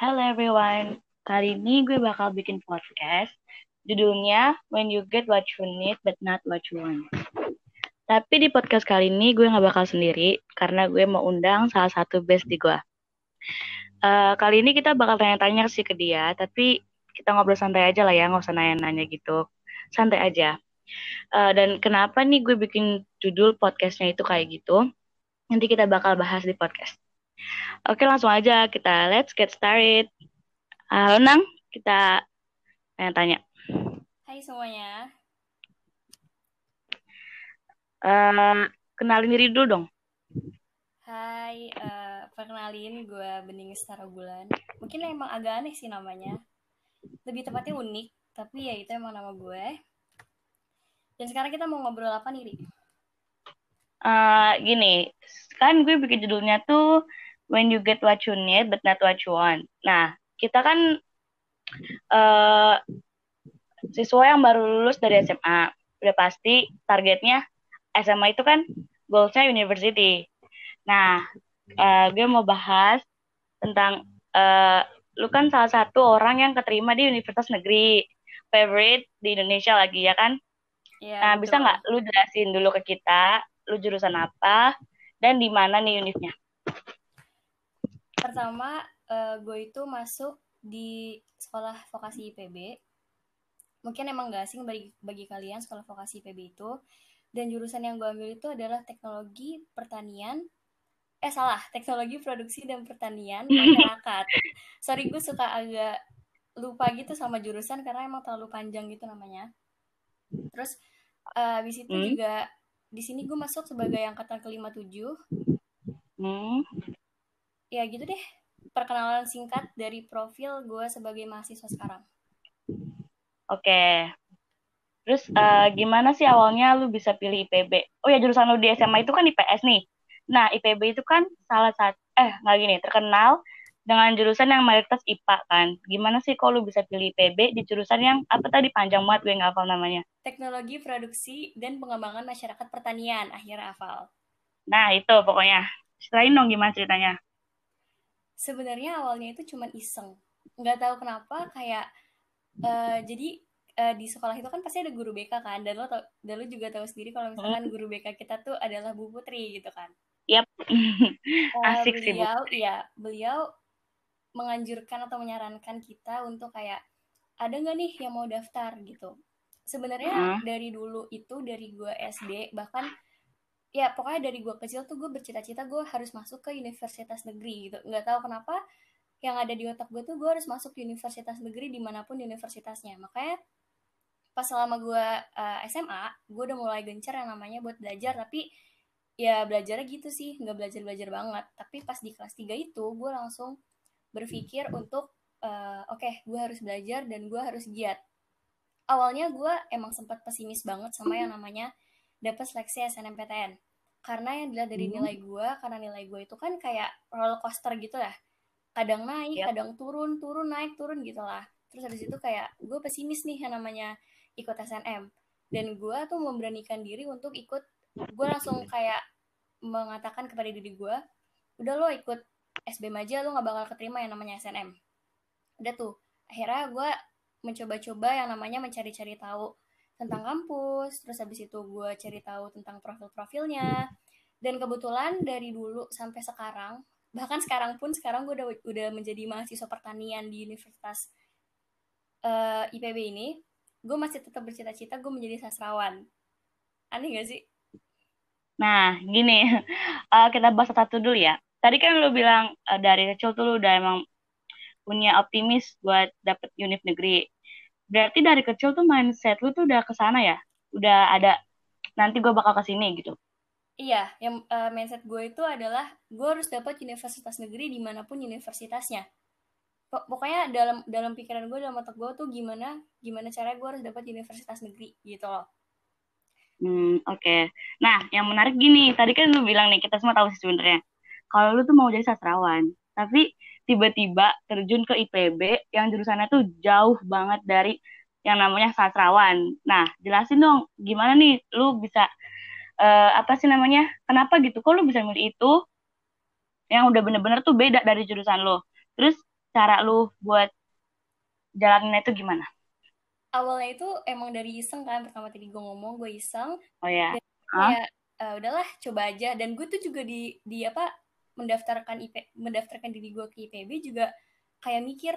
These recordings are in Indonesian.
Hello everyone, kali ini gue bakal bikin podcast. Judulnya When You Get What You Need But Not What You Want. Tapi di podcast kali ini gue gak bakal sendiri karena gue mau undang salah satu bestie gue. Uh, kali ini kita bakal tanya-tanya sih ke dia, tapi kita ngobrol santai aja lah ya, nggak usah nanya-nanya gitu. Santai aja. Uh, dan kenapa nih gue bikin judul podcastnya itu kayak gitu? Nanti kita bakal bahas di podcast. Oke, langsung aja kita let's get started. Halo Nang, kita tanya-tanya. Hai semuanya. Uh, kenalin diri dulu dong. Hai, uh, perkenalin gue Bening Setara Bulan. Mungkin emang agak aneh sih namanya. Lebih tepatnya unik, tapi ya itu emang nama gue. Dan sekarang kita mau ngobrol apa nih, Ri? Uh, gini, kan gue bikin judulnya tuh when you get what you need but not what you want. Nah, kita kan uh, siswa yang baru lulus dari SMA, udah pasti targetnya SMA itu kan goalsnya university. Nah, uh, gue mau bahas tentang uh, lu kan salah satu orang yang keterima di universitas negeri favorite di Indonesia lagi ya kan? Iya. Nah, betul. bisa nggak lu jelasin dulu ke kita, lu jurusan apa dan di mana nih univnya? Pertama uh, gue itu masuk di sekolah vokasi IPB mungkin emang gak asing bagi, bagi kalian sekolah vokasi IPB itu. Dan jurusan yang gue ambil itu adalah teknologi pertanian. Eh salah. Teknologi produksi dan pertanian masyarakat. Sorry gue suka agak lupa gitu sama jurusan karena emang terlalu panjang gitu namanya. Terus uh, habis itu hmm? juga di sini gue masuk sebagai angkatan kelima tujuh. Hmm ya gitu deh perkenalan singkat dari profil gue sebagai mahasiswa sekarang. Oke. Terus uh, gimana sih awalnya lu bisa pilih IPB? Oh ya jurusan lu di SMA itu kan IPS nih. Nah IPB itu kan salah satu eh nggak gini terkenal dengan jurusan yang mayoritas IPA kan. Gimana sih kalau lu bisa pilih IPB di jurusan yang apa tadi panjang banget gue nggak hafal namanya? Teknologi Produksi dan Pengembangan Masyarakat Pertanian akhirnya hafal. Nah itu pokoknya. Selain dong gimana ceritanya? Sebenarnya awalnya itu cuma iseng nggak tahu kenapa kayak uh, jadi uh, di sekolah itu kan pasti ada guru BK kan dan lo tau, dan lo juga tahu sendiri kalau misalkan hmm. guru BK kita tuh adalah Bu Putri gitu kan Yap. uh, Asik beliau, sih Bu. ya beliau menganjurkan atau menyarankan kita untuk kayak ada nggak nih yang mau daftar gitu sebenarnya uh. dari dulu itu dari gue SD bahkan ya pokoknya dari gue kecil tuh gue bercita-cita gue harus masuk ke universitas negeri gitu. Nggak tahu kenapa yang ada di otak gue tuh gue harus masuk universitas negeri di mana pun universitasnya. Makanya pas selama gue uh, SMA gue udah mulai gencar yang namanya buat belajar. Tapi ya belajarnya gitu sih nggak belajar belajar banget. Tapi pas di kelas 3 itu gue langsung berpikir untuk uh, oke okay, gue harus belajar dan gue harus giat. Awalnya gue emang sempat pesimis banget sama yang namanya dapat seleksi SNMPTN karena yang dilihat dari hmm. nilai gue karena nilai gue itu kan kayak roller coaster gitu lah. Kadang naik yep. kadang turun turun naik turun gitu lah. Terus habis itu kayak gue pesimis nih yang namanya ikut SNM dan gue tuh memberanikan diri untuk ikut. Gue langsung kayak mengatakan kepada diri gue udah lo ikut SBM aja lo nggak bakal keterima yang namanya SNM udah tuh. Akhirnya gue mencoba-coba yang namanya mencari-cari tahu tentang kampus, terus habis itu gue cari tahu tentang profil-profilnya. Dan kebetulan dari dulu sampai sekarang, bahkan sekarang pun sekarang gue udah udah menjadi mahasiswa pertanian di Universitas uh, eh, IPB ini, gue masih tetap bercita-cita gue menjadi sastrawan. Aneh gak sih? Nah, gini, uh, kita bahas satu dulu ya. Tadi kan lu bilang uh, dari kecil tuh lu udah emang punya optimis buat dapet unit negeri berarti dari kecil tuh mindset lu tuh udah ke sana ya? Udah ada nanti gue bakal ke sini gitu? Iya yang uh, mindset gue itu adalah gue harus dapat universitas negeri di mana pun universitasnya. Pokoknya dalam dalam pikiran gue dalam otak gue tuh gimana gimana cara gue harus dapat universitas negeri gitu loh. Hmm oke. Okay. nah yang menarik gini tadi kan lu bilang nih kita semua tahu sih sebenarnya. Kalau lu tuh mau jadi sastrawan tapi tiba-tiba terjun ke IPB yang jurusannya tuh jauh banget dari yang namanya sastrawan. Nah, jelasin dong gimana nih lu bisa uh, apa sih namanya? Kenapa gitu? Kok lu bisa milih itu yang udah bener-bener tuh beda dari jurusan lo? Terus cara lu buat jalanin itu gimana? Awalnya itu emang dari iseng kan, pertama tadi gue ngomong gue iseng. Oh ya. Dan kayak uh, udahlah coba aja. Dan gue tuh juga di di apa mendaftarkan IP mendaftarkan diri gue ke IPB juga kayak mikir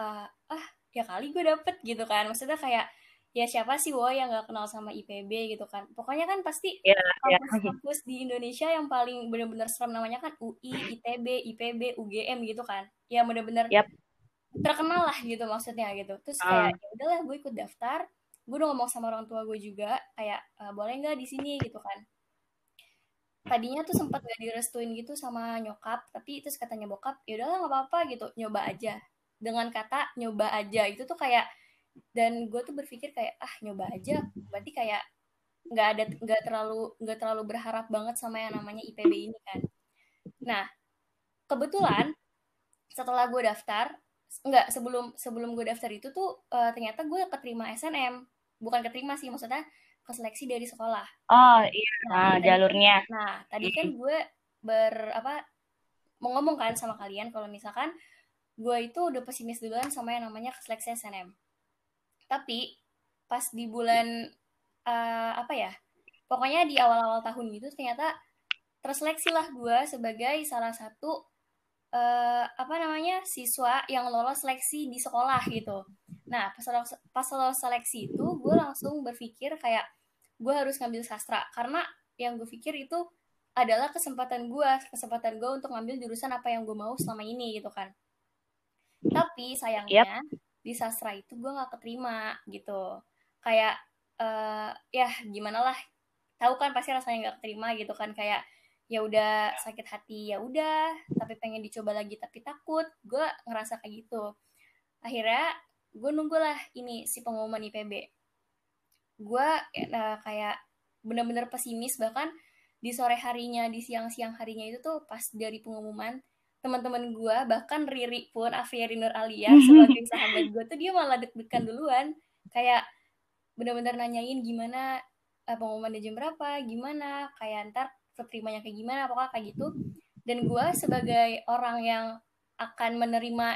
uh, ah ya kali gue dapet gitu kan. Maksudnya kayak ya siapa sih wo yang gak kenal sama IPB gitu kan pokoknya kan pasti yeah, iya. kampus-kampus yeah. di Indonesia yang paling bener-bener serem namanya kan UI, ITB, IPB, UGM gitu kan ya bener-bener yep. terkenal lah gitu maksudnya gitu terus uh. kayak ya udahlah gue ikut daftar gue udah ngomong sama orang tua gue juga kayak e, boleh nggak di sini gitu kan tadinya tuh sempat gak direstuin gitu sama nyokap tapi terus katanya bokap ya udahlah nggak apa-apa gitu nyoba aja. Dengan kata nyoba aja itu tuh kayak dan gue tuh berpikir kayak ah nyoba aja berarti kayak nggak ada nggak terlalu nggak terlalu berharap banget sama yang namanya IPB ini kan. Nah kebetulan setelah gue daftar nggak sebelum sebelum gue daftar itu tuh uh, ternyata gue keterima SNM bukan keterima sih maksudnya ke seleksi dari sekolah. Oh iya. Nah, nah jalurnya. nah tadi kan gue ber apa mau ngomong kan sama kalian kalau misalkan gue itu udah pesimis duluan sama yang namanya seleksi SNM tapi pas di bulan uh, apa ya pokoknya di awal-awal tahun gitu ternyata terseleksi lah gue sebagai salah satu uh, apa namanya siswa yang lolos seleksi di sekolah gitu nah pas lolos, pas lolos seleksi itu gue langsung berpikir kayak gue harus ngambil sastra. Karena yang gue pikir itu adalah kesempatan gue kesempatan gue untuk ngambil jurusan apa yang gue mau selama ini gitu kan. Tapi sayangnya yep di sastra itu gue nggak keterima gitu. Kayak uh, ya gimana lah tahu kan pasti rasanya nggak keterima gitu kan. Kayak ya udah sakit hati ya udah tapi pengen dicoba lagi tapi takut. Gue ngerasa kayak gitu. Akhirnya gue nunggulah ini si pengumuman IPB gue uh, kayak bener-bener pesimis bahkan di sore harinya di siang-siang harinya itu tuh pas dari pengumuman teman-teman gue bahkan Riri pun Afiari Nur Alia sebagai sahabat gue tuh dia malah deg-degan duluan. Kayak bener-bener nanyain gimana uh, pengumuman jam berapa gimana kayak ntar keterimanya kayak gimana apakah kayak gitu. Dan gue sebagai orang yang akan menerima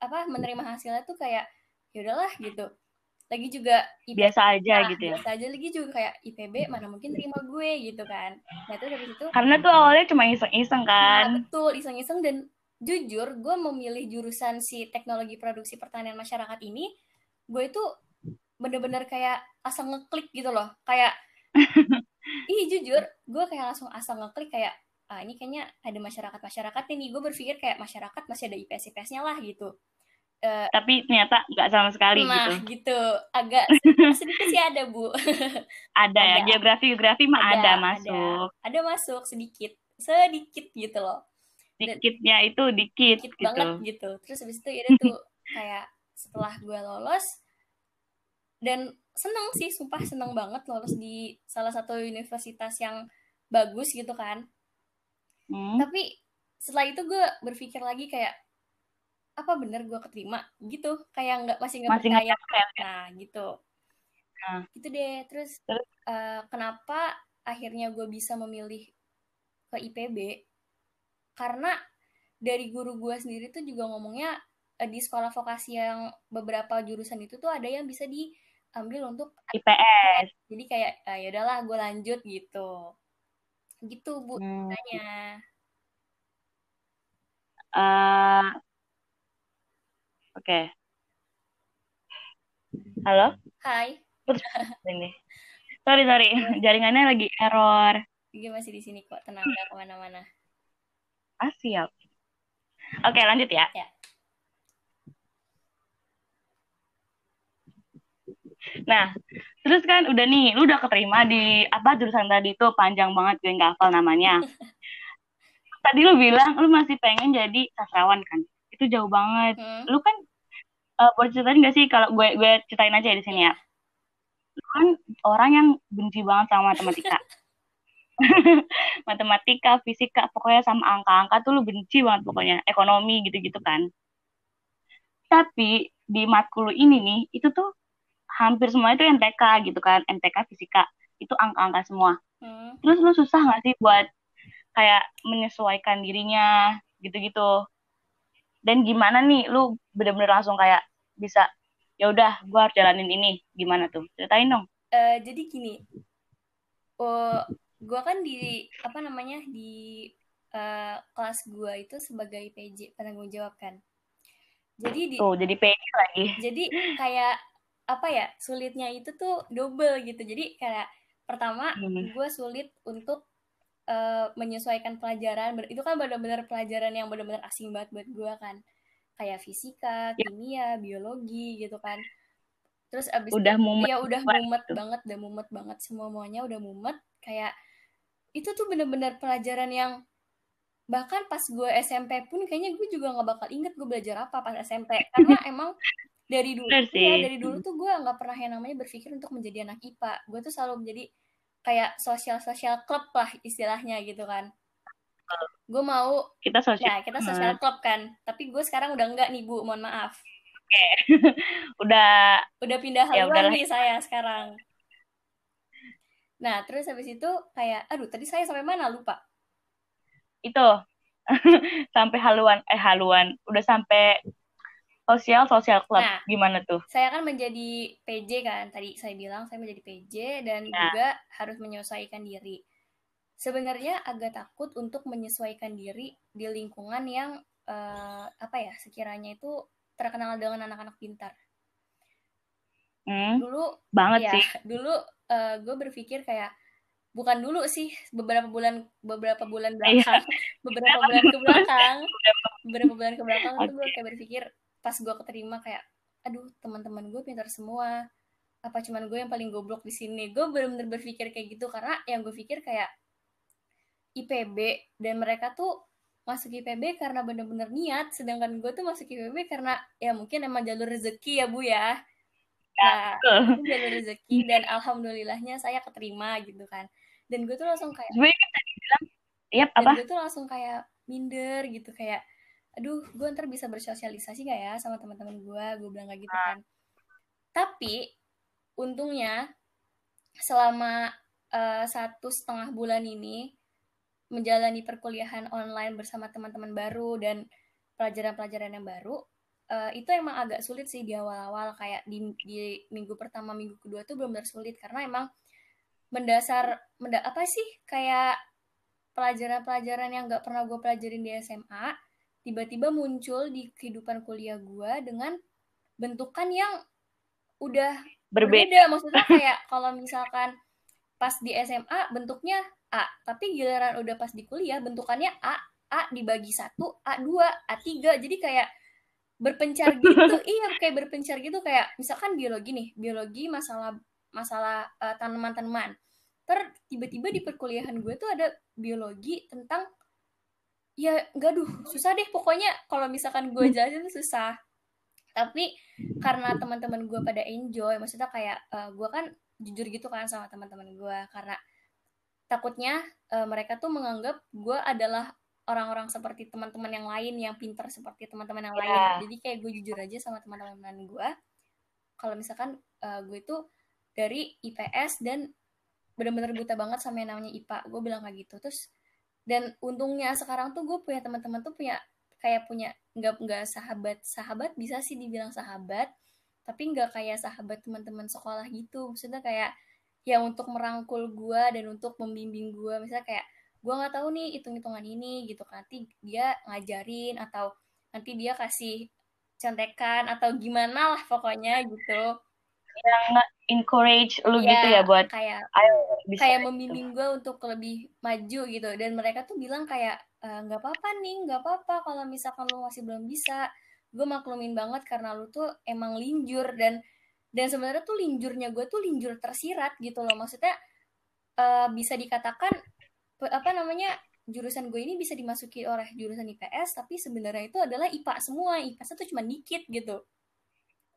apa menerima hasilnya tuh kayak ya udahlah gitu. Lagi juga IPB, biasa aja nah, gitu ya? biasa aja lagi juga kayak IPB mana mungkin terima gue gitu kan. Nah itu dari situ karena tuh awalnya cuma iseng-iseng nah, kan? nah, betul iseng-iseng dan jujur gue memilih jurusan si teknologi produksi pertanian masyarakat ini gue itu bener-bener kayak asal ngeklik gitu loh. Kayak ih jujur gue kayak langsung asal ngeklik kayak ah ini kayaknya ada masyarakat masyarakat ini gue berpikir kayak masyarakat masih ada IPS IPS-nya lah gitu uh, tapi ternyata nggak sama sekali nah, gitu. gitu. Agak sedikit, sih ada bu. Ada, ya, ada. ya geografi geografi mah ada, ada masuk. Ada, ada masuk sedikit sedikit gitu loh. Dikitnya itu dikit, dikit gitu. banget gitu. Terus habis itu ya tuh kayak setelah gue lolos dan seneng sih sumpah seneng banget lolos di salah satu universitas yang bagus gitu kan. Hmm. tapi setelah itu gue berpikir lagi kayak apa bener gue keterima gitu. Kayak nggak masih nggak percaya. gak nah gitu. Nah. gitu deh terus, terus? Uh, kenapa akhirnya gue bisa memilih ke IPB karena dari guru gue sendiri tuh juga ngomongnya uh, di sekolah vokasi yang beberapa jurusan itu tuh ada yang bisa diambil untuk IPS jadi kayak uh, ya udahlah gue lanjut gitu. Gitu bu hmm. tanya uh, oke okay. halo hai ini sorry sorry jaringannya lagi error Gue masih di sini kok tenang gak ke mana-mana Ah, siap. Oke, lanjut ya. ya. Nah, terus kan udah nih, lu udah keterima di apa jurusan tadi itu panjang banget gue nggak hafal namanya. tadi lu bilang lu masih pengen jadi sastrawan kan? Itu jauh banget. Hmm. Lu kan uh, boleh ceritain gak sih kalau gue gue ceritain aja di sini ya. Lu kan orang yang benci banget sama matematika. matematika, fisika, pokoknya sama angka-angka tuh lu benci banget pokoknya, ekonomi gitu-gitu kan. Tapi di matkul ini nih, itu tuh hampir semua itu NTK gitu kan, NTK fisika, itu angka-angka semua. Hmm. Terus lu susah gak sih buat kayak menyesuaikan dirinya gitu-gitu? Dan gimana nih lu bener-bener langsung kayak bisa ya udah gue harus jalanin ini. Gimana tuh? Ceritain dong. Uh, jadi gini oh gue kan di apa namanya di uh, kelas gue itu sebagai PJ penanggung jawab kan. Jadi di oh jadi PJ lagi. Jadi kayak apa ya sulitnya itu tuh double gitu. Jadi kayak pertama hmm. gue sulit untuk uh, menyesuaikan pelajaran itu kan benar-benar pelajaran yang benar-benar asing banget buat gue kan. Kayak fisika ya. kimia biologi gitu kan. Terus abis udah mumet ya udah mumet itu. banget udah mumet banget semua semuanya udah mumet. Kayak itu tuh bener-bener pelajaran yang bahkan pas gue SMP pun kayaknya gue juga nggak bakal inget gue belajar apa pas SMP karena emang dari dulu ya dari dulu tuh gue nggak pernah yang namanya berpikir untuk menjadi anak IPA gue tuh selalu menjadi kayak sosial sosial klub lah istilahnya gitu kan. Gue mau kita sosial ya kita sosial klub kan. Tapi gue sekarang udah enggak nih bu. Mohon maaf. Oke. Udah udah pindah ya haluan nih saya sekarang. Nah terus habis itu kayak aduh tadi saya sampai mana? Lupa. Itu. Sampai haluan eh haluan. Udah sampai sosial sosial club nah, gimana tuh? Saya kan menjadi PJ kan tadi saya bilang saya menjadi PJ dan nah. juga harus menyesuaikan diri. Sebenarnya agak takut untuk menyesuaikan diri di lingkungan yang uh, apa ya sekiranya itu terkenal dengan anak-anak pintar. Hmm, dulu banget ya, sih. Dulu uh, gue berpikir kayak bukan dulu sih beberapa bulan beberapa bulan iya. belakang beberapa bulan ke belakang beberapa bulan ke belakang okay. tuh gue kayak berpikir pas gue keterima kayak aduh teman-teman gue pintar semua. Apa cuman gue yang paling goblok di sini? Gue bener-bener berpikir kayak gitu karena yang gue pikir kayak IPB dan mereka tuh masuk IPB karena bener-bener niat sedangkan gue tuh masuk IPB karena ya mungkin emang jalur rezeki ya bu ya. Nah itu jalur rezeki dan alhamdulillahnya saya keterima gitu kan. Dan gue tuh langsung kayak Yap, apa? Dan gue tuh langsung kayak minder gitu kayak aduh gue ntar bisa bersosialisasi gak ya sama teman-teman gue gue bilang kayak gitu kan. Tapi untungnya selama uh, satu setengah bulan ini menjalani perkuliahan online bersama teman-teman baru dan pelajaran-pelajaran yang baru uh, itu emang agak sulit sih di awal-awal. Kayak di, di minggu pertama minggu kedua tuh belum benar sulit karena emang mendasar menda apa sih? Kayak pelajaran-pelajaran yang gak pernah gue pelajarin di SMA tiba-tiba muncul di kehidupan kuliah gue dengan bentukan yang udah berbeda, berbeda. maksudnya kayak kalau misalkan pas di SMA bentuknya A tapi giliran udah pas di kuliah bentukannya A A dibagi satu A dua A tiga. Jadi kayak berpencar gitu. Iya kayak berpencar gitu. Kayak misalkan biologi nih biologi masalah masalah uh, tanaman-tanaman. Ter tiba-tiba di perkuliahan gue tuh ada biologi tentang ya gaduh susah deh pokoknya kalau misalkan gue hmm. jelasin susah tapi karena teman-teman gue pada enjoy maksudnya kayak uh, gue kan jujur gitu kan sama teman-teman gue karena takutnya uh, mereka tuh menganggap gue adalah orang-orang seperti teman-teman yang lain yang pintar seperti teman-teman yang yeah. lain iya. jadi kayak gue jujur aja sama teman-teman gue kalau misalkan uh, gue tuh dari IPS dan benar-benar buta banget sama yang namanya IPA gue bilang kayak gitu terus dan untungnya sekarang tuh gue punya teman-teman tuh punya kayak punya nggak nggak sahabat sahabat bisa sih dibilang sahabat tapi nggak kayak sahabat teman-teman sekolah gitu. Maksudnya kayak yang untuk merangkul gue dan untuk membimbing gue misalnya kayak gue nggak tahu nih hitung-hitungan ini gitu kan. Nanti dia ngajarin atau nanti dia kasih contekan atau gimana lah pokoknya gitu yang encourage lu ya, gitu ya buat kayak ayo bisa kayak membimbing gue untuk lebih maju gitu. Dan mereka tuh bilang kayak e, nggak e, apa-apa nih nggak apa-apa kalau misalkan lu masih belum bisa. Gue maklumin banget karena lu tuh emang linjur dan dan sebenarnya tuh linjurnya gue tuh linjur tersirat gitu loh. Maksudnya uh, bisa dikatakan apa namanya jurusan gue ini bisa dimasuki oleh jurusan IPS tapi sebenarnya itu adalah IPA semua. IPS itu cuma dikit gitu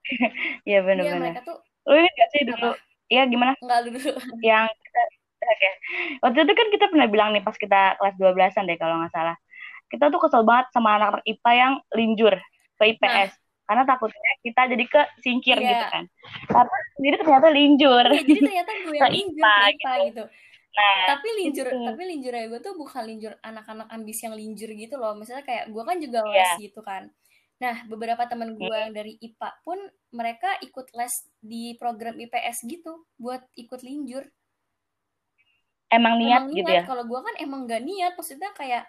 Iya benar-benar. Iya tuh. Lu ini gak sih dulu? Iya gimana? Enggak dulu. Yang oke. Okay. Waktu itu kan kita pernah bilang nih pas kita kelas 12-an deh kalau nggak salah. Kita tuh kesel banget sama anak-anak IPA yang linjur ke IPS. Nah. Karena takutnya kita jadi ke singkir yeah. gitu kan. Tapi sendiri ternyata linjur. Iya, jadi ternyata gue yang linjur IPA, IPA gitu. gitu. Nah, tapi linjur, itu. tapi linjur gue tuh bukan linjur anak-anak ambis yang linjur gitu loh. Misalnya kayak gue kan juga les yeah. gitu kan Nah, beberapa teman gue yang dari IPA pun mereka ikut les di program IPS gitu buat ikut linjur. Emang niat, emang gitu niat. ya? Kalau gue kan emang gak niat, maksudnya kayak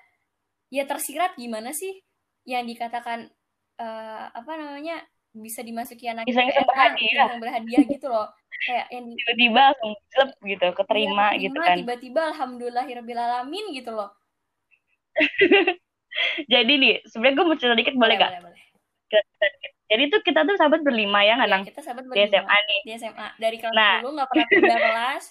ya tersirat gimana sih yang dikatakan uh, apa namanya bisa dimasuki anak iseng iseng berhadiah iseng berhadiah gitu loh kayak yang tiba-tiba langsung klub gitu keterima ya, gitu kan tiba-tiba alhamdulillahirobbilalamin gitu loh jadi nih sebenarnya gue mau cerita dikit boleh gak boleh, boleh. jadi tuh kita tuh sahabat berlima ya nggak ya, kita sahabat berlima. Di SMA nih. Di SMA dari kelas nah. dulu nggak pernah pindah kelas.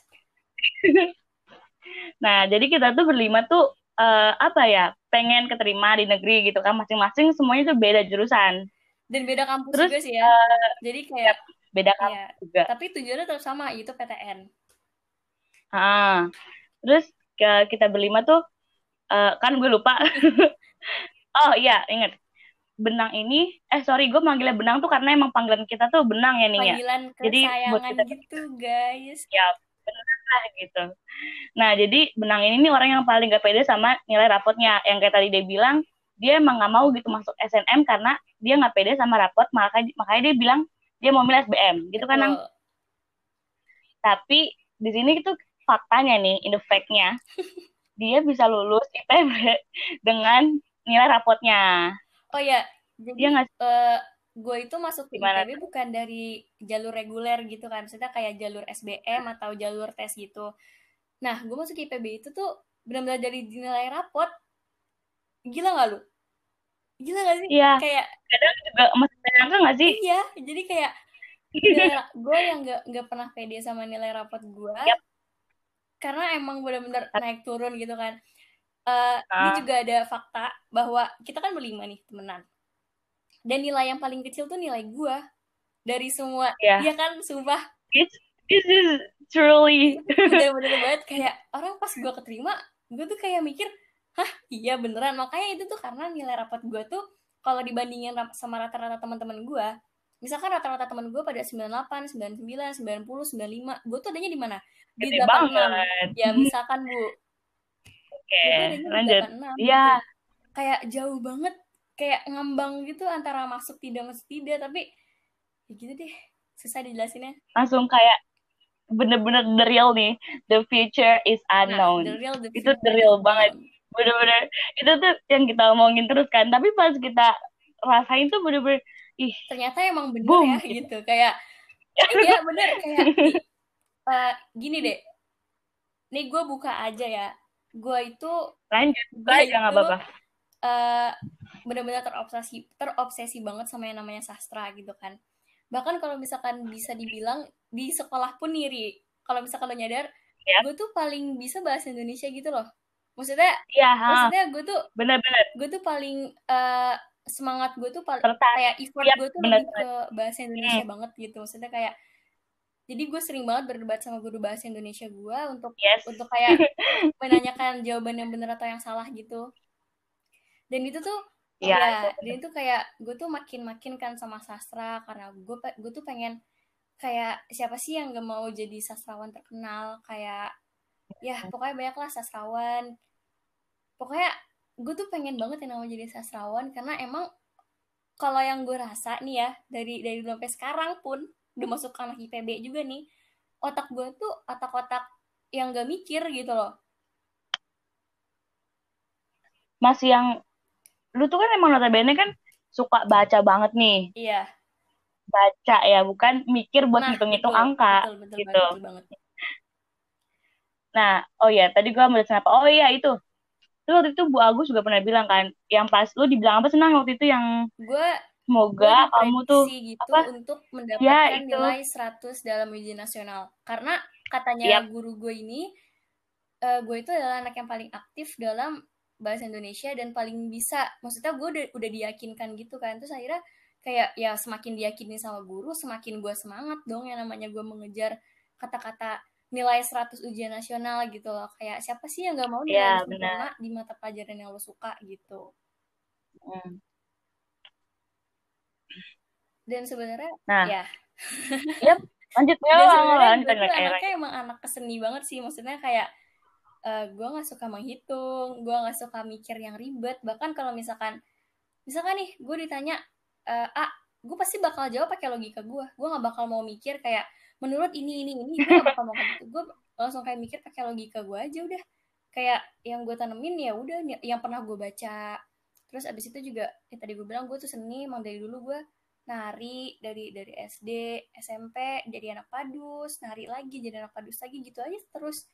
Nah jadi kita tuh berlima tuh uh, apa ya pengen keterima di negeri gitu kan. Masing-masing semuanya tuh beda jurusan. Dan beda kampus Terus, juga sih ya. uh, jadi kayak beda iya, kampus ya, juga. Tapi tujuannya tetap sama itu PTN ah. Terus ke, kita berlima tuh uh, kan gue lupa oh iya inget benang ini eh sorry gue manggilnya benang tuh karena emang panggilan kita tuh benang ya nih ya? Jadi buat kita gitu guys. Ya benar lah gitu. Nah jadi benang ini nih orang yang paling gak pede sama nilai rapotnya. Yang kayak tadi dia bilang dia emang gak mau gitu masuk SNM karena dia nggak pede sama rapot makanya makanya dia bilang dia mau milih SBM gitu kan Nang? tapi di sini itu faktanya nih in the fact-nya dia bisa lulus IPB dengan nilai rapotnya. Oh ya jadi dia nggak uh, gue itu masuk ke IPB bukan dari jalur reguler gitu kan maksudnya kayak jalur SBM atau jalur tes gitu. Nah gue masuk ke IPB itu tuh benar-benar dari nilai rapot. Gila gak lu? Gila gak sih? Iya. Kayak kadang juga masih nyangka gak sih? Iya jadi kayak gue yang gak, gak pernah pede sama nilai rapot gue yep. karena emang benar-benar naik turun gitu kan uh, uh. ini juga ada fakta bahwa kita kan berlima nih temenan. Dan nilai yang paling kecil tuh nilai gue dari semua yeah. ya kan? Sumpah. It's, this is truly bener-bener banget. Kayak orang pas gue keterima gue tuh kayak mikir hah iya beneran? Makanya itu tuh karena nilai rapat gue tuh kalau dibandingin sama rata-rata teman-teman gue misalkan rata-rata teman gue pada 98, 99, 90, 95 gue tuh adanya di mana? Di delapan enam. ya misalkan bu okay, lanjut. iya. kayak jauh banget kayak ngambang gitu antara masuk tidak masuk tidak tapi ya gitu deh susah dijelasinnya. Langsung kayak bener-bener the real nih the future is unknown. nah, the real, the itu the real banget. Bener-bener itu tuh yang kita omongin terus kan tapi pas kita rasain tuh bener-bener ih ternyata emang bener boom. ya gitu. kayak iya bener kayak uh, gini deh. Nih gue buka aja ya gue itu lanjut gue aja nggak apa-apa. uh, bener-bener terobsesi terobsesi banget sama yang namanya sastra gitu kan. Bahkan kalau misalkan bisa dibilang di sekolah pun niri kalau misalkan lo nyadar ya. gue tuh paling bisa bahasa Indonesia gitu loh. Maksudnya ya, maksudnya gue tuh benar-benar. gue tuh paling uh, semangat gue tuh paling kayak effort ya, gue tuh bener, lebih ke bahasa Indonesia hmm. banget gitu. Maksudnya kayak jadi gue sering banget berdebat sama guru bahasa Indonesia gue untuk yes. untuk kayak menanyakan jawaban yang benar atau yang salah gitu. Dan itu tuh ya, ya dan itu kayak gue tuh makin makin kan sama sastra karena gue gue tuh pengen kayak siapa sih yang gak mau jadi sastrawan terkenal? Kayak ya pokoknya banyak lah sastrawan. Pokoknya gue tuh pengen banget yang namanya jadi sastrawan karena emang kalau yang gue rasa nih ya dari dari dulu sampai sekarang pun udah masuk ke anak IPB juga nih otak gue tuh otak-otak yang gak mikir gitu loh. Masih yang lu tuh kan emang notabene kan suka baca banget nih. Iya. Baca ya bukan mikir buat nah, ngitung-ngitung angka betul, betul gitu. betul banget. nah oh ya tadi gue mau apa oh iya itu. Terus waktu itu Bu Agus juga pernah bilang kan, yang pas lu dibilang apa senang waktu itu yang gue semoga kamu tuh gitu apa? untuk ya, mendapatkan ya, nilai 100 dalam ujian nasional. Karena katanya yep. guru gue ini uh, gue itu adalah anak yang paling aktif dalam bahasa Indonesia dan paling bisa. Maksudnya gue udah, udah diyakinkan gitu kan. Terus akhirnya kayak ya semakin diyakini sama guru, semakin gue semangat dong yang namanya gue mengejar kata-kata nilai 100 ujian nasional gitu loh kayak siapa sih yang nggak mau nilai ya, di mata pelajaran yang lo suka gitu hmm. Dan sebenarnya nah. ya. Yep. lanjut. Ya anaknya emang anak keseni banget sih. Maksudnya kayak uh, eh, gue nggak suka menghitung gue nggak suka mikir yang ribet. Bahkan kalau misalkan misalkan nih gue ditanya uh, A gue pasti bakal jawab pakai logika gue gue nggak bakal mau mikir kayak menurut ini ini ini gue gak bakal mau gitu. Gue langsung kayak mikir pakai logika gue aja udah. Kayak yang gue tanemin ya udah yang pernah gue baca. Terus abis itu juga ya tadi gue bilang gue tuh seni emang dari dulu gue nari dari dari SD SMP jadi anak padus nari lagi jadi anak padus lagi gitu aja terus.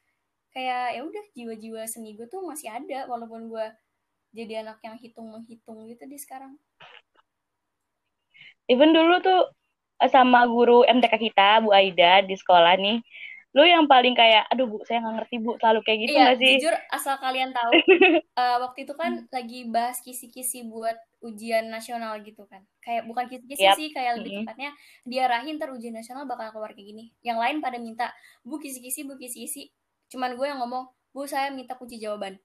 Kayak ya udah jiwa-jiwa seni gue tuh masih ada walaupun gue jadi anak yang hitung menghitung gitu di sekarang. Even dulu tuh sama guru MTK kita Bu Aida di sekolah nih lu yang paling kayak aduh bu saya nggak ngerti bu selalu kayak gitu iya, gak sih jujur asal kalian tahu uh, waktu itu kan lagi bahas kisi-kisi buat ujian nasional gitu kan kayak bukan kisi-kisi yep. sih kayak lebih mm-hmm. tepatnya diarahin ntar ujian nasional bakal keluar kayak gini yang lain pada minta bu kisi-kisi bu kisi-kisi cuman gue yang ngomong bu saya minta kunci jawaban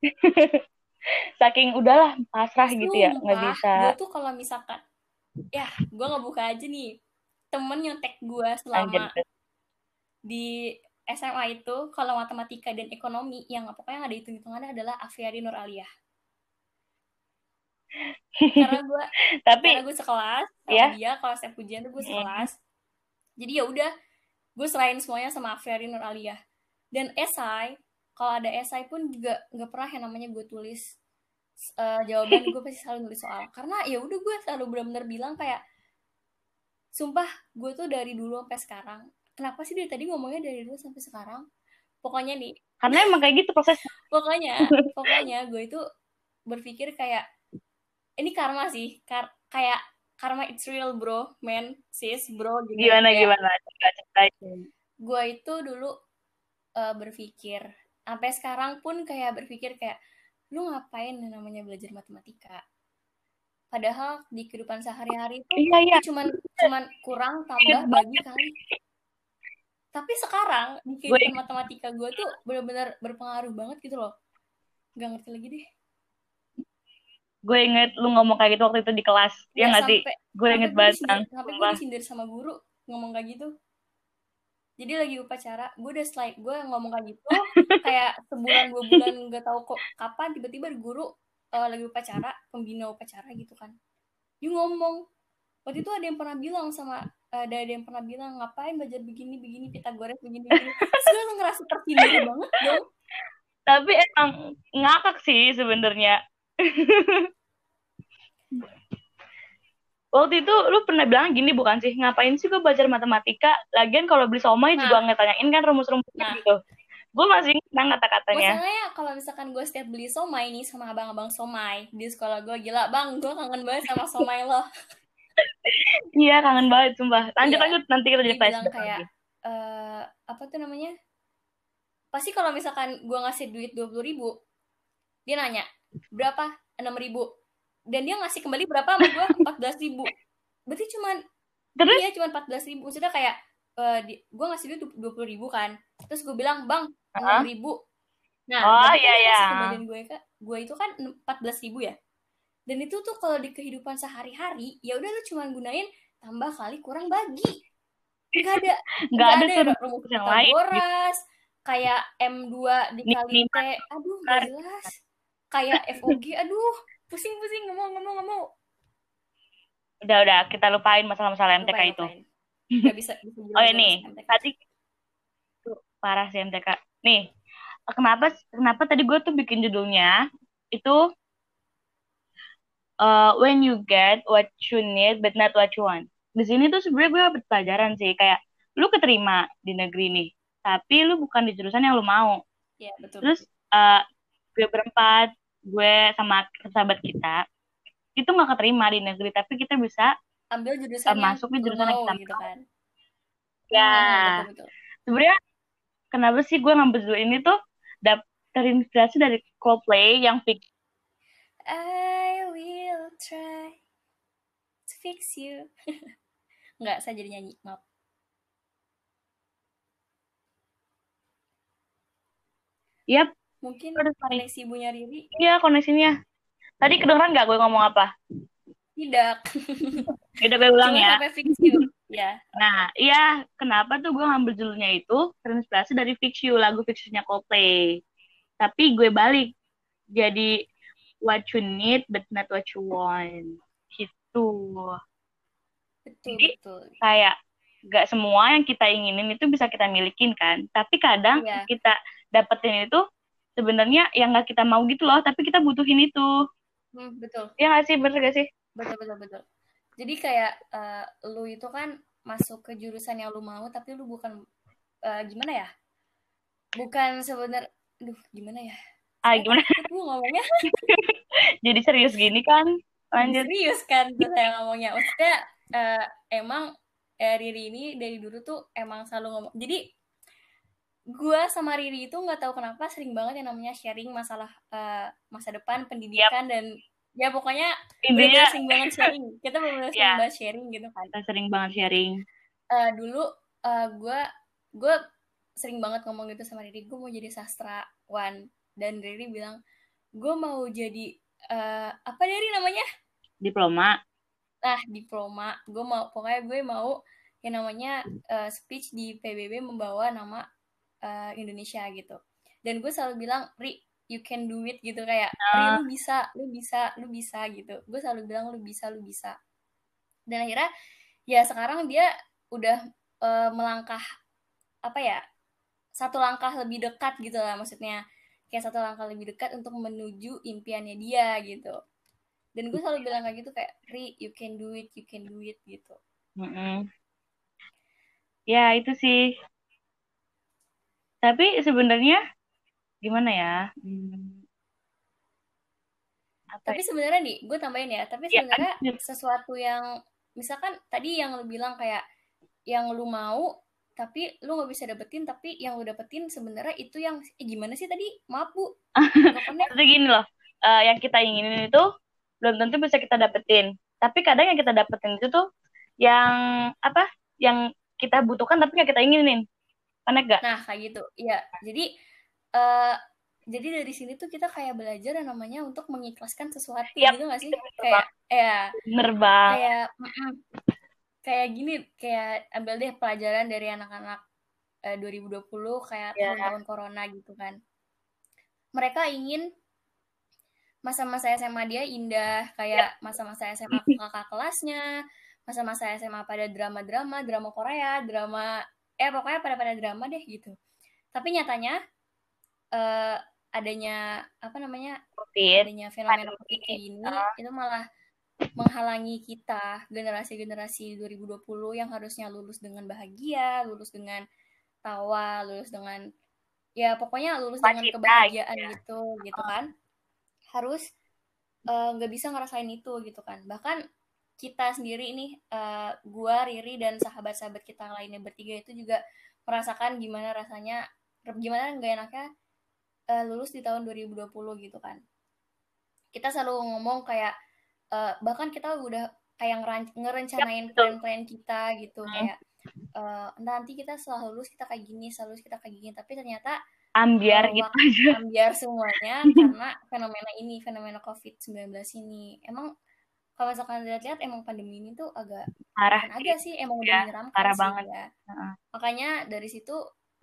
saking udahlah pasrah Sumpah, gitu ya nggak bisa gue tuh kalau misalkan ya gue nggak buka aja nih temen tag gue selama Anjir. Di SMA itu kalau matematika dan ekonomi yang pokoknya yang ada hitung hitungannya adalah Afriari Nur Aliyah. Karena gue tapi karena gue sekelas sama yeah. dia kalau saya pujian tuh gue sekelas. Jadi ya udah gue selain semuanya sama Afriari Nur Aliyah. Dan esai kalau ada esai pun juga nggak pernah yang namanya gue tulis. Uh, jawaban gue pasti selalu nulis soal. Karena ya udah gue selalu benar-benar bilang kayak sumpah gue tuh dari dulu sampai sekarang kenapa sih dari tadi ngomongnya dari dulu sampai sekarang? Pokoknya nih. Karena emang kayak gitu prosesnya. Pokoknya pokoknya gue itu berpikir kayak ini karma sih. Kar kayak karma it's real bro. Man sis bro gitu. Gimana kayak, gimana? Gue itu dulu uh, berpikir sampai sekarang pun kayak berpikir kayak lu ngapain namanya belajar matematika? Padahal di kehidupan sehari-hari itu iya, iya. cuman cuman kurang tambah bagi kali tapi sekarang di kehidupan matematika gue tuh benar-benar berpengaruh banget gitu loh. Nggak ngerti lagi deh. Gue inget lu ngomong kayak gitu waktu itu di kelas ya, ya nggak sih? gue inget banget sampai gue disindir sama guru ngomong kayak gitu. Jadi lagi upacara gue udah slide gue ngomong kayak gitu kayak sebulan dua bulan nggak tahu kok kapan tiba-tiba guru uh, lagi upacara pembina upacara gitu kan. You ngomong. Waktu itu ada yang pernah bilang sama ada ada yang pernah bilang ngapain belajar begini begini Pitagoras begini begini. Terus ngerasa tersindir banget dong. Tapi emang ngakak sih sebenarnya. Waktu itu lu pernah bilang gini bukan sih? Ngapain sih gue belajar matematika? Lagian kalau beli somai nah. juga ngetanyain kan rumus-rumusnya nah. gitu. Gue masih ingat kata-katanya. Masalahnya kalau misalkan gue setiap beli somai nih sama abang-abang somai di sekolah gue gila bang gue kangen banget sama somai lo iya kangen banget sumpah. Lanjut iya. lanjut. Nanti kita jadi bilang kayak uh, apa tuh namanya? Pasti kalau misalkan gue ngasih duit dua puluh ribu dia nanya berapa? enam ribu. Dan dia ngasih kembali berapa sama gue empat belas ribu. Berarti cuman terus? iya cuma empat belas ribu. Sudah kayak uh, gue ngasih dia dua puluh ribu kan. Terus gue bilang bang enam ribu. Nah oh iya iya. kemudian gue kan gue itu kan empat belas ribu ya. Dan itu tuh kalau di kehidupan sehari-hari ya udah lu cuma gunain tambah kali kurang bagi. Nggak ada nggak ada, ada rumus yang lain. Gitu. kayak M2 dikali T aduh gak jelas. Kayak FOG aduh pusing pusing ngomong ngomong ngomong udah udah kita lupain masalah-masalah MTK lupain, itu. Gak bisa, bisa oh ini tadi tuh parah sih MTK nih kenapa kenapa tadi gue tuh bikin judulnya itu uh, when you get what you need but not what you want di sini tuh sebenarnya gue dapet pelajaran sih kayak lu keterima di negeri nih tapi lu bukan di jurusan yang lu mau. Iya, betul. Terus uh, gue berempat gue sama sahabat kita itu nggak keterima di negeri tapi kita bisa ambil jurusan uh, masuk di jurusan yang kita gitu kan. Ya. Hmm, sebenarnya kenapa sih gue ngambil judul ini tuh dap terinspirasi dari Coldplay yang fix I will try to fix you nggak saya jadi nyanyi maaf Yap, Mungkin koneksi ibunya Riri. Iya, koneksinya. Tadi kedengeran nggak gue ngomong apa? Tidak. Udah gue ulang ya. ya. Nah, iya, kenapa tuh gue ngambil judulnya itu terinspirasi dari Fix You, lagu Fix You-nya Coldplay. Tapi gue balik jadi what you need but not what you want. Gitu. Betul Jadi, betul. kayak gak semua yang kita inginin itu bisa kita milikin kan. Tapi kadang yeah. kita dapetin itu sebenarnya yang nggak kita mau gitu loh tapi kita butuhin itu. Hmm, betul. Ya gak sih? Bener gak sih? Betul betul betul. Jadi kayak uh, lu itu kan masuk ke jurusan yang lu mau tapi lu bukan uh, gimana ya? Bukan sebenar duh gimana ya? Ah gimana? Gue ngomongnya? Jadi serius gini kan? Lanjut. serius kan tuh saya ngomongnya. Maksudnya uh, emang eh, Riri ini dari dulu tuh emang selalu ngomong jadi gue sama Riri itu nggak tahu kenapa sering banget yang namanya sharing masalah uh, masa depan pendidikan yep. dan ya pokoknya intinya sering banget sharing. Kita benar sering yeah. banget sharing gitu kan. Kita sering banget sharing. Uh, dulu gue uh, gue sering banget ngomong gitu sama Riri gue mau jadi sastrawan. Dan Riri bilang gue mau jadi uh, apa Riri namanya? Diploma nah diploma. Gue mau pokoknya gue mau yang namanya uh, speech di PBB membawa nama uh, Indonesia gitu. Dan gue selalu bilang Ri you can do it gitu kayak nah. lu bisa lu bisa lu bisa gitu. Gue selalu bilang lu bisa lu bisa. Dan akhirnya ya sekarang dia udah uh, melangkah apa ya satu langkah lebih dekat gitu lah maksudnya. Kayak satu langkah lebih dekat untuk menuju impiannya dia gitu dan gue selalu bilang kayak gitu kayak Ri you can do it you can do it gitu mm -hmm. ya itu sih tapi sebenarnya gimana ya hmm. tapi ya? sebenarnya nih gue tambahin ya tapi ya, sebenarnya ya. sesuatu yang misalkan tadi yang lu bilang kayak yang lu mau tapi lu nggak bisa dapetin tapi yang lu dapetin sebenarnya itu yang eh, gimana sih tadi maaf bu itu gini loh uh, yang kita inginin itu belum tentu bisa kita dapetin. Tapi kadang yang kita dapetin itu tuh yang apa yang kita butuhkan tapi nggak kita inginin. Aneh gak nah kayak gitu. Iya. Jadi uh, jadi dari sini tuh kita kayak belajar yang namanya untuk mengikhlaskan sesuatu yep, gitu gak sih? Kayak ya bener banget. kayak kayak gini kayak ambil deh pelajaran dari anak-anak eh, 2020 kayak yeah. tahun-tahun corona gitu kan. Mereka ingin masa-masa SMA dia indah kayak masa-masa SMA kakak kelasnya masa-masa SMA pada drama-drama drama Korea drama eh pokoknya pada pada drama deh gitu tapi nyatanya uh, adanya apa namanya COVID. adanya fenomena COVID uh. itu malah menghalangi kita generasi-generasi 2020 yang harusnya lulus dengan bahagia, lulus dengan tawa, lulus dengan ya pokoknya lulus dengan kebahagiaan ya. gitu gitu uh. kan. Harus eh, nggak uh, bisa ngerasain itu gitu kan. Bahkan kita sendiri nih uh, gua Riri dan sahabat-sahabat kita lainnya bertiga itu juga merasakan gimana rasanya gimana nggak enaknya uh, lulus di tahun 2020 gitu kan kita selalu ngomong kayak uh, bahkan kita udah kayak ngerencanain plan-plan kita gitu hmm. kayak uh, nanti kita setelah lulus kita kayak gini selalu kita kayak gini tapi ternyata ambiar uh, gitu aja ambiar semuanya karena fenomena ini fenomena covid 19 ini emang kalau misalkan lihat-lihat emang pandemi ini tuh agak parah agak sih emang udah ya, menyeramkan parah sih, banget ya. uh-huh. makanya dari situ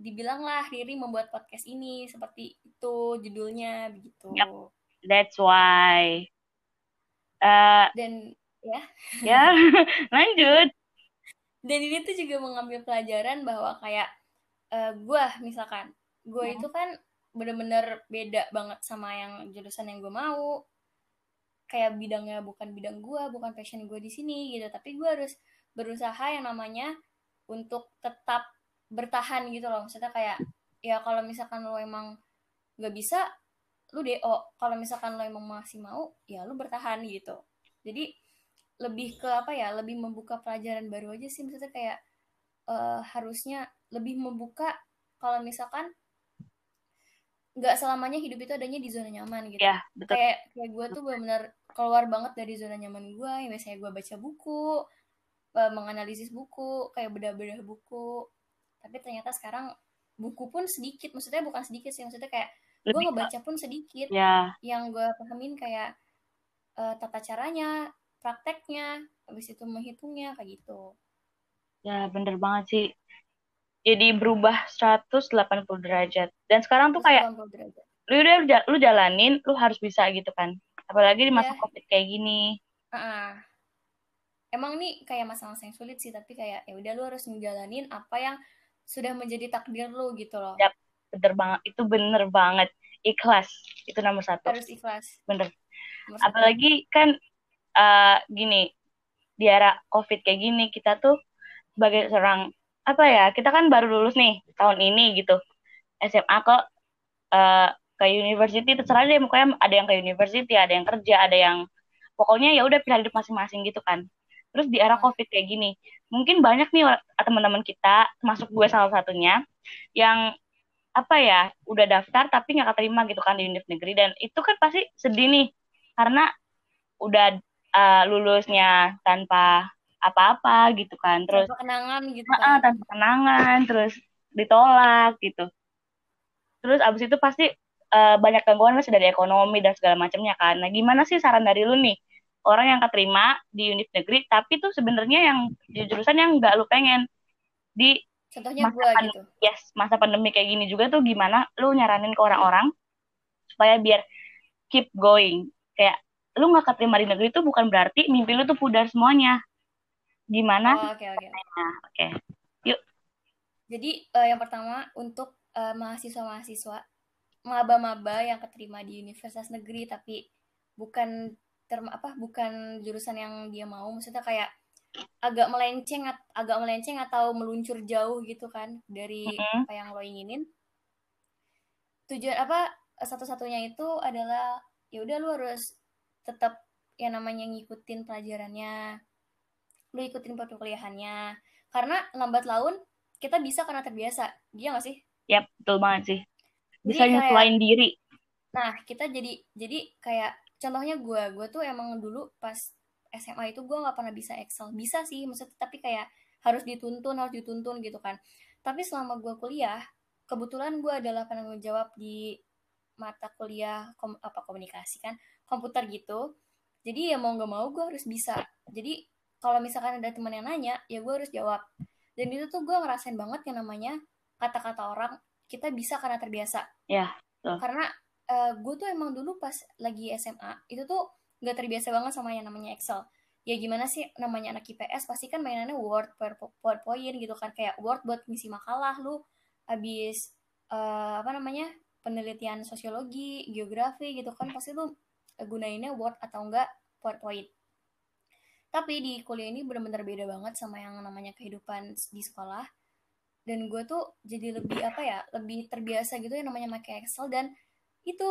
dibilanglah Riri membuat podcast ini seperti itu judulnya begitu. Yep. That's why. Uh, Dan ya. Ya, lanjut. Dan ini tuh juga mengambil pelajaran bahwa kayak uh, eh, gue misalkan, gue hmm. itu kan bener-bener beda banget sama yang jurusan yang gue mau. Kayak bidangnya bukan bidang gue, bukan passion gue di sini gitu. Tapi gue harus berusaha yang namanya untuk tetap bertahan gitu loh maksudnya kayak ya kalau misalkan lo emang nggak bisa lu do kalau misalkan lo emang masih mau ya lu bertahan gitu jadi lebih ke apa ya lebih membuka pelajaran baru aja sih maksudnya kayak uh, harusnya lebih membuka kalau misalkan nggak selamanya hidup itu adanya di zona nyaman gitu. Ya, betul. kayak kayak gue tuh benar-benar keluar banget dari zona nyaman gue yang biasanya gue baca buku uh, menganalisis buku kayak bedah-bedah buku. Tapi ternyata sekarang buku pun sedikit. Maksudnya bukan sedikit sih maksudnya kayak gue ngebaca pun sedikit. Ya. yang gue pahamin kayak uh, tata caranya prakteknya habis itu menghitungnya kayak gitu. Ya bener banget sih jadi berubah 180 derajat. Dan sekarang tuh kayak lu udah lu jalanin lu harus bisa gitu kan. Apalagi di masa ya. covid kayak gini. Uh -uh. emang nih kayak masa-masa yang sulit sih tapi kayak ya udah lu harus menjalanin apa yang sudah menjadi takdir lu gitu loh. Yep, bener banget. Itu bener banget. Ikhlas. Itu nomor satu. Harus ikhlas. Bener. Nomor apalagi kan uh, gini di era covid kayak gini kita tuh sebagai seorang apa ya kita kan baru lulus nih tahun ini gitu. SMA kok uh, ke university terserah deh pokoknya ada yang ke university ada yang kerja ada yang pokoknya ya udah pilih hidup masing-masing gitu kan. Terus di era covid kayak gini mungkin banyak nih teman-teman kita termasuk gue salah satunya yang apa ya udah daftar tapi nggak keterima gitu kan di univ negeri. Dan itu kan pasti sedih nih karena udah uh, lulusnya tanpa apa-apa gitu kan terus tanpa kenangan gitu kan. tanpa kenangan terus ditolak gitu. Terus abis itu pasti uh, banyak gangguan masih dari ekonomi dan segala macamnya kan. Nah gimana sih saran dari lu nih? Orang yang keterima di unit negeri tapi tuh sebenarnya yang di jurusan yang nggak lu pengen. Di contohnya masa gua gitu. yes masa pandemi kayak gini juga tuh gimana lu nyaranin ke orang-orang supaya biar keep going. Kayak lu nggak keterima di negeri itu bukan berarti mimpi lu tuh pudar semuanya gimana oh, oke oke. Nah, oke. Yuk. Jadi uh, yang pertama untuk uh, mahasiswa-mahasiswa maba-maba yang keterima di universitas negeri tapi bukan term apa bukan jurusan yang dia mau maksudnya kayak agak melenceng agak melenceng atau meluncur jauh gitu kan dari mm -hmm. apa yang lo inginin. Tujuan apa satu-satunya itu adalah ya udah lu harus tetap yang namanya ngikutin pelajarannya lu ikutin perkuliahannya. Karena lambat laun kita bisa karena terbiasa. Dia gak sih? Yap, betul banget sih. Bisa nyesuaiin diri. Nah kita jadi jadi kayak contohnya gue gue tuh emang dulu pas SMA itu gue nggak pernah bisa Excel. Bisa sih maksudnya tapi kayak harus dituntun harus dituntun gitu kan. Tapi selama gue kuliah kebetulan gue adalah penanggung jawab di mata kuliah kom, apa komunikasi kan komputer gitu. Jadi ya mau nggak mau gue harus bisa. Jadi kalau misalkan ada teman yang nanya ya gue harus jawab. Dan itu tuh gue ngerasain banget yang namanya kata-kata orang kita bisa karena terbiasa. Ya yeah, karena uh, gue tuh emang dulu pas lagi SMA itu tuh nggak terbiasa banget sama yang namanya Excel. Ya gimana sih namanya anak IPS pasti kan mainannya Word, PowerPoint gitu kan kayak Word buat ngisi makalah lu. Habis uh, apa namanya penelitian sosiologi, geografi gitu kan pasti lu gunainnya Word atau enggak PowerPoint tapi di kuliah ini benar-benar beda banget sama yang namanya kehidupan di sekolah. Dan gue tuh jadi lebih apa ya lebih terbiasa gitu yang namanya pakai Excel dan itu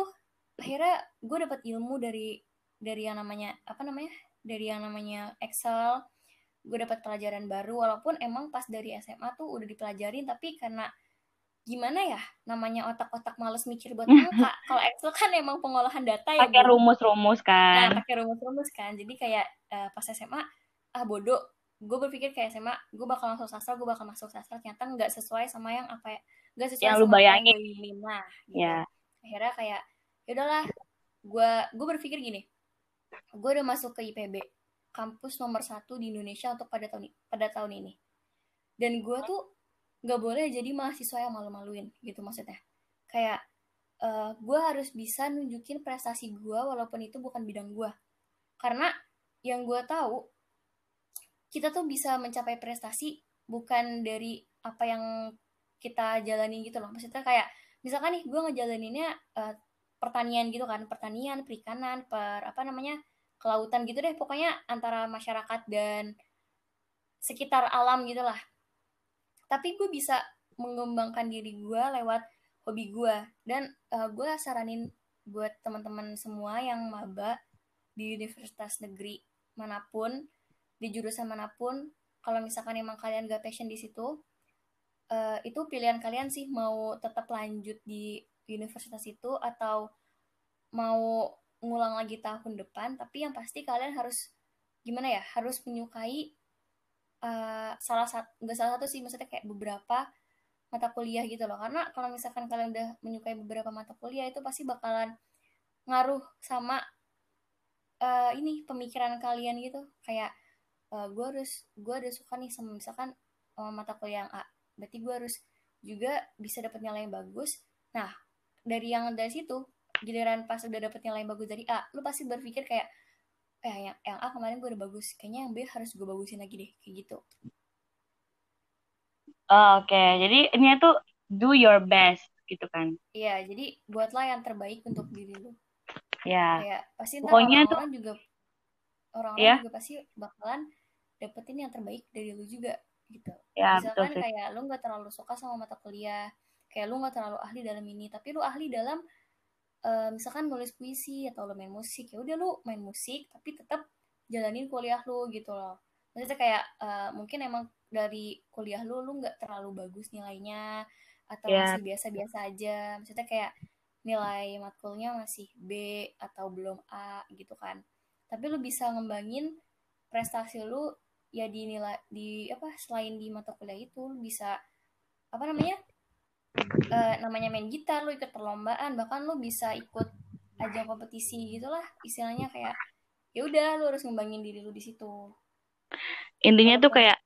akhirnya gue dapat ilmu dari dari yang namanya apa namanya dari yang namanya Excel. Gue dapat pelajaran baru walaupun emang pas dari SMA tuh udah dipelajarin tapi karena gimana ya namanya otak-otak males mikir buat angka kalau Excel kan emang pengolahan data ya pakai rumus-rumus kan. Nah pakai rumus-rumus kan. Jadi kayak uh, pas SMA ah bodoh. Gue berpikir kayak SMA gue bakal masuk sastra gue bakal masuk sastra. Ternyata nggak sesuai sama yang apa ya nggak sesuai yang lu bayangin. nah gitu. yeah. akhirnya kayak ya udahlah gue gue berpikir gini. Gue udah masuk ke IPB kampus nomor satu di Indonesia untuk pada tahun pada tahun ini. Dan gue tuh nggak boleh jadi mahasiswa yang malu-maluin gitu maksudnya. Kayak uh, eh, gue harus bisa nunjukin prestasi gue walaupun itu bukan bidang gue karena yang gue tahu kita tuh bisa mencapai prestasi bukan dari apa yang kita jalani gitu loh. Maksudnya kayak misalkan nih gue ngejalaninnya uh, pertanian gitu kan pertanian perikanan per apa namanya kelautan gitu deh. Pokoknya antara masyarakat dan sekitar alam gitulah tapi gue bisa mengembangkan diri gue lewat hobi gue. Dan uh, gue saranin buat teman-teman semua yang maba di universitas negeri mana pun di jurusan mana pun kalau misalkan emang kalian gak passion di situ uh, itu pilihan kalian sih mau tetap lanjut di universitas itu atau mau ngulang lagi tahun depan. Tapi yang pasti kalian harus gimana ya harus menyukai uh, salah satu nggak salah satu sih maksudnya kayak beberapa mata kuliah gitu loh. Karena kalau misalkan kalian udah menyukai beberapa mata kuliah itu pasti bakalan ngaruh sama uh, ini pemikiran kalian gitu. Kayak uh, eh, gue harus gue ada suka nih sama misalkan uh, mata kuliah yang A. Berarti gue harus juga bisa dapat nilai yang bagus. Nah dari yang dari situ giliran pas udah dapet nilai yang bagus dari A lu pasti berpikir kayak eh yang yang A kemarin gue udah bagus. Kayaknya yang B harus gue bagusin lagi deh kayak gitu. Oh, oke. Okay. jadi ini tuh do your best gitu kan? Iya jadi buatlah yang terbaik untuk diri lu. Ya kayak pasti pokoknya orang, -orang tuh juga orang-orang ya. juga pasti bakalan dapetin yang terbaik dari lu juga gitu. Ya, misalkan betul, kayak lu nggak terlalu suka sama mata kuliah kayak lu nggak terlalu ahli dalam ini tapi lu ahli dalam uh, misalkan nulis puisi atau lu main musik ya udah lu main musik tapi tetap jalanin kuliah lu gitu loh. Maksudnya kayak uh, mungkin emang dari kuliah lu lu nggak terlalu bagus nilainya atau yeah. masih biasa-biasa aja. Maksudnya kayak nilai matkulnya masih B atau belum A gitu kan. Tapi lu bisa ngembangin prestasi lu ya di nilai di apa selain di mata kuliah itu lu bisa apa namanya uh, namanya main gitar lu ikut perlombaan bahkan lu bisa ikut ajang kompetisi gitulah istilahnya kayak ya udah lu harus ngembangin diri lu di situ. Intinya tuh kayak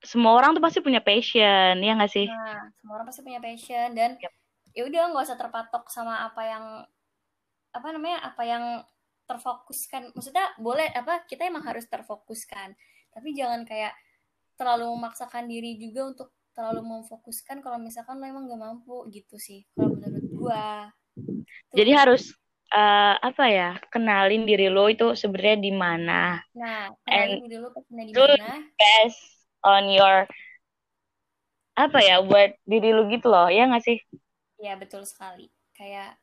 semua orang tuh pasti punya passion ya nggak sih? Nah semua orang pasti punya passion dan yep. ya udah nggak usah terpatok sama apa yang apa namanya apa yang terfokuskan. Maksudnya boleh apa kita emang harus terfokuskan. Tapi jangan kayak terlalu memaksakan diri juga untuk terlalu memfokuskan kalau misalkan lo emang gak mampu gitu sih kalau menurut gua. Tuh. jadi harus uh, apa ya kenalin diri lo itu sebenarnya di mana. Nah kenalin diri lo di mana. best on your apa ya buat diri lo gitu loh ya nggak sih? Ya betul sekali. Kayak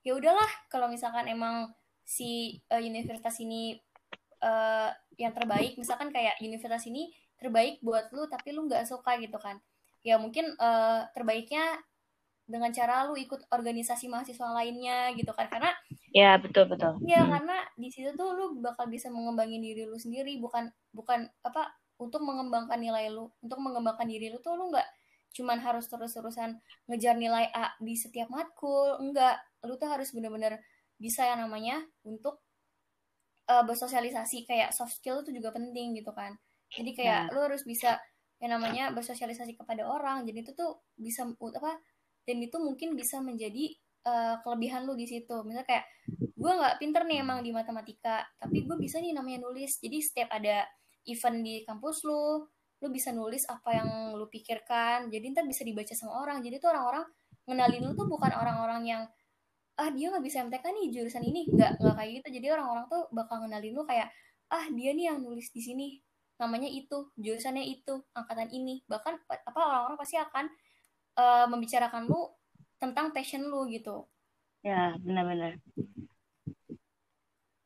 ya udahlah kalau misalkan emang si uh, universitas ini uh, yang terbaik misalkan kayak universitas ini terbaik buat lu tapi lu nggak suka gitu kan ya mungkin uh, terbaiknya dengan cara lu ikut organisasi mahasiswa lainnya gitu kan. Karena ya betul betul. Ya hmm. karena di situ tuh lu bakal bisa mengembangin diri lu sendiri. Bukan bukan apa untuk mengembangkan nilai lu. Untuk mengembangkan diri lu tuh lu nggak cuman harus terus-terusan ngejar nilai A di setiap matkul. Enggak lu tuh harus bener-bener bisa yang namanya untuk uh, bersosialisasi. Kayak soft skill itu juga penting gitu kan. Jadi kayak nah. lu harus bisa yang namanya bersosialisasi kepada orang. Jadi itu tuh bisa apa dan itu mungkin bisa menjadi uh, kelebihan lu di situ. Misalnya kayak gue nggak pinter nih emang di matematika tapi gue bisa nih namanya nulis. Jadi setiap ada event di kampus lu lu bisa nulis apa yang lu pikirkan. Jadi ntar bisa dibaca sama orang. Jadi tuh orang-orang ngenalin lu tuh bukan orang-orang yang ah dia nggak bisa MTK nih jurusan ini. Nggak nggak kayak gitu. Jadi orang-orang tuh bakal ngenalin lu kayak ah dia nih yang nulis di sini namanya itu jurusannya itu angkatan ini. Bahkan apa orang-orang pasti akan uh, membicarakan lu tentang passion lu gitu. Ya benar-benar.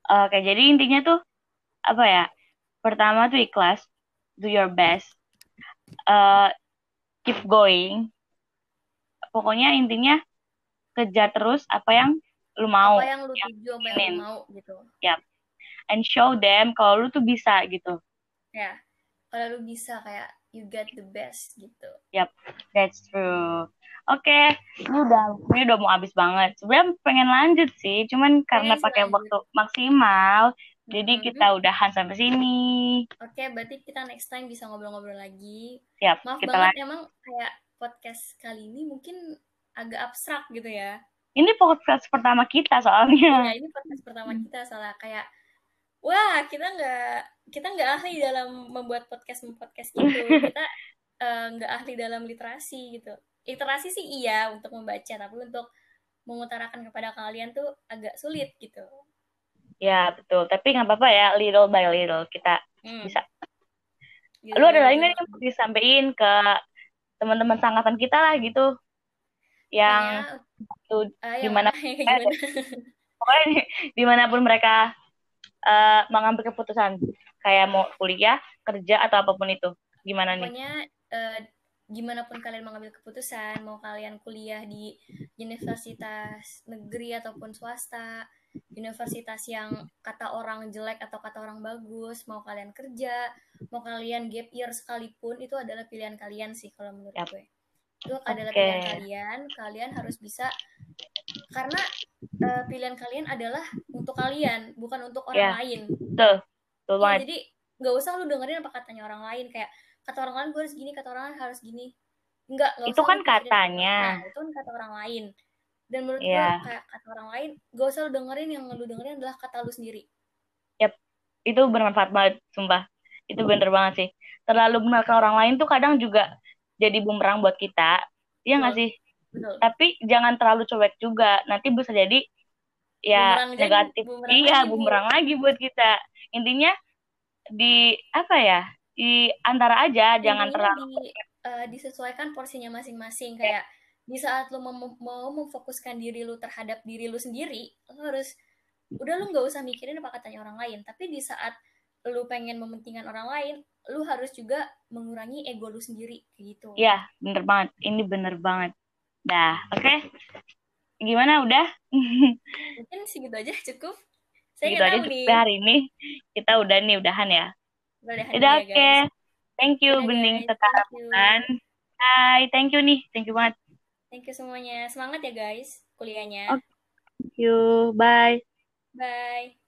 Oke jadi intinya tuh apa ya pertama tuh ikhlas do your best uh, keep going. Pokoknya intinya kejar terus apa yang lu mau. Apa yang lu tuju apa yang lu mau gitu. Ya yep. and show them kalau lu tuh bisa gitu ya kalau lu bisa kayak you get the best gitu. Yep that's true. Oke okay. ini udah ini udah mau habis banget. Sebenarnya pengen lanjut sih cuman karena pakai waktu maksimal jadi mm-hmm. kita udahan sampai sini. Oke okay, berarti kita next time bisa ngobrol-ngobrol lagi. Siap, maaf kita banget emang kayak podcast kali ini mungkin agak abstrak gitu ya. Ini podcast pertama kita soalnya. Ya ini podcast pertama kita soalnya kayak wah kita nggak kita nggak ahli dalam membuat podcast podcast gitu kita eh, nggak uh, ahli dalam literasi gitu. Literasi sih iya untuk membaca tapi untuk mengutarakan kepada kalian tuh agak sulit gitu. Ya betul. Tapi nggak apa-apa ya little by little kita hmm. bisa. Gitu, lu ada lagi nggak yang disampaikan ke teman-teman sangkatan kita lah gitu? Yang tuh uh, di mana pokoknya di mana pun mereka uh, mengambil keputusan kayak mau kuliah, kerja atau apa pun itu. Gimana nih? Pokoknya uh, gimana pun kalian mengambil keputusan, mau kalian kuliah di universitas negeri ataupun swasta, universitas yang kata orang jelek atau kata orang bagus, mau kalian kerja, mau kalian gap year sekalipun itu adalah pilihan kalian sih kalau menurut yep. gue. Itu adalah okay. pilihan kalian, kalian harus bisa karena uh, pilihan kalian adalah untuk kalian bukan untuk orang yeah. lain. Betul. Betul ya, jadi nggak usah lu dengerin apa katanya orang lain. Kayak kata orang lain gue harus gini kata orang lain harus gini. Enggak itu kan katanya. nah, itu kan kata orang lain. Dan menurut yeah. gue kayak kata orang lain gak usah lu dengerin yang lu dengerin adalah kata lu sendiri. Yep itu bermanfaat banget sumpah. Itu bener banget sih. Terlalu mengenalkan orang lain tuh kadang juga jadi bumerang buat kita. Iya nggak sih Betul. tapi jangan terlalu cuek juga nanti bisa jadi ya bumerang negatif bumerang iya lagi, bumerang lagi buat kita intinya di apa ya di antara aja intinya jangan terlalu di, uh, disesuaikan porsinya masing-masing kayak di saat lo mau, mau memfokuskan diri lo terhadap diri lo sendiri lo harus udah lo nggak usah mikirin apa katanya orang lain tapi di saat lu pengen mementingkan orang lain, lu harus juga mengurangi ego lu sendiri kayak gitu. Iya, bener banget. Ini bener banget. Dah, oke. Okay? Gimana udah? Mungkin segitu aja cukup. Saya segitu aja nih. hari ini. Kita udah nih udahan ya. Udah, udah oke. Okay. Thank you Udah, Bening sekarang. Hai, thank you nih. Thank you banget. Thank you semuanya. Semangat ya guys kuliahnya. Okay. Thank you. Bye. Bye.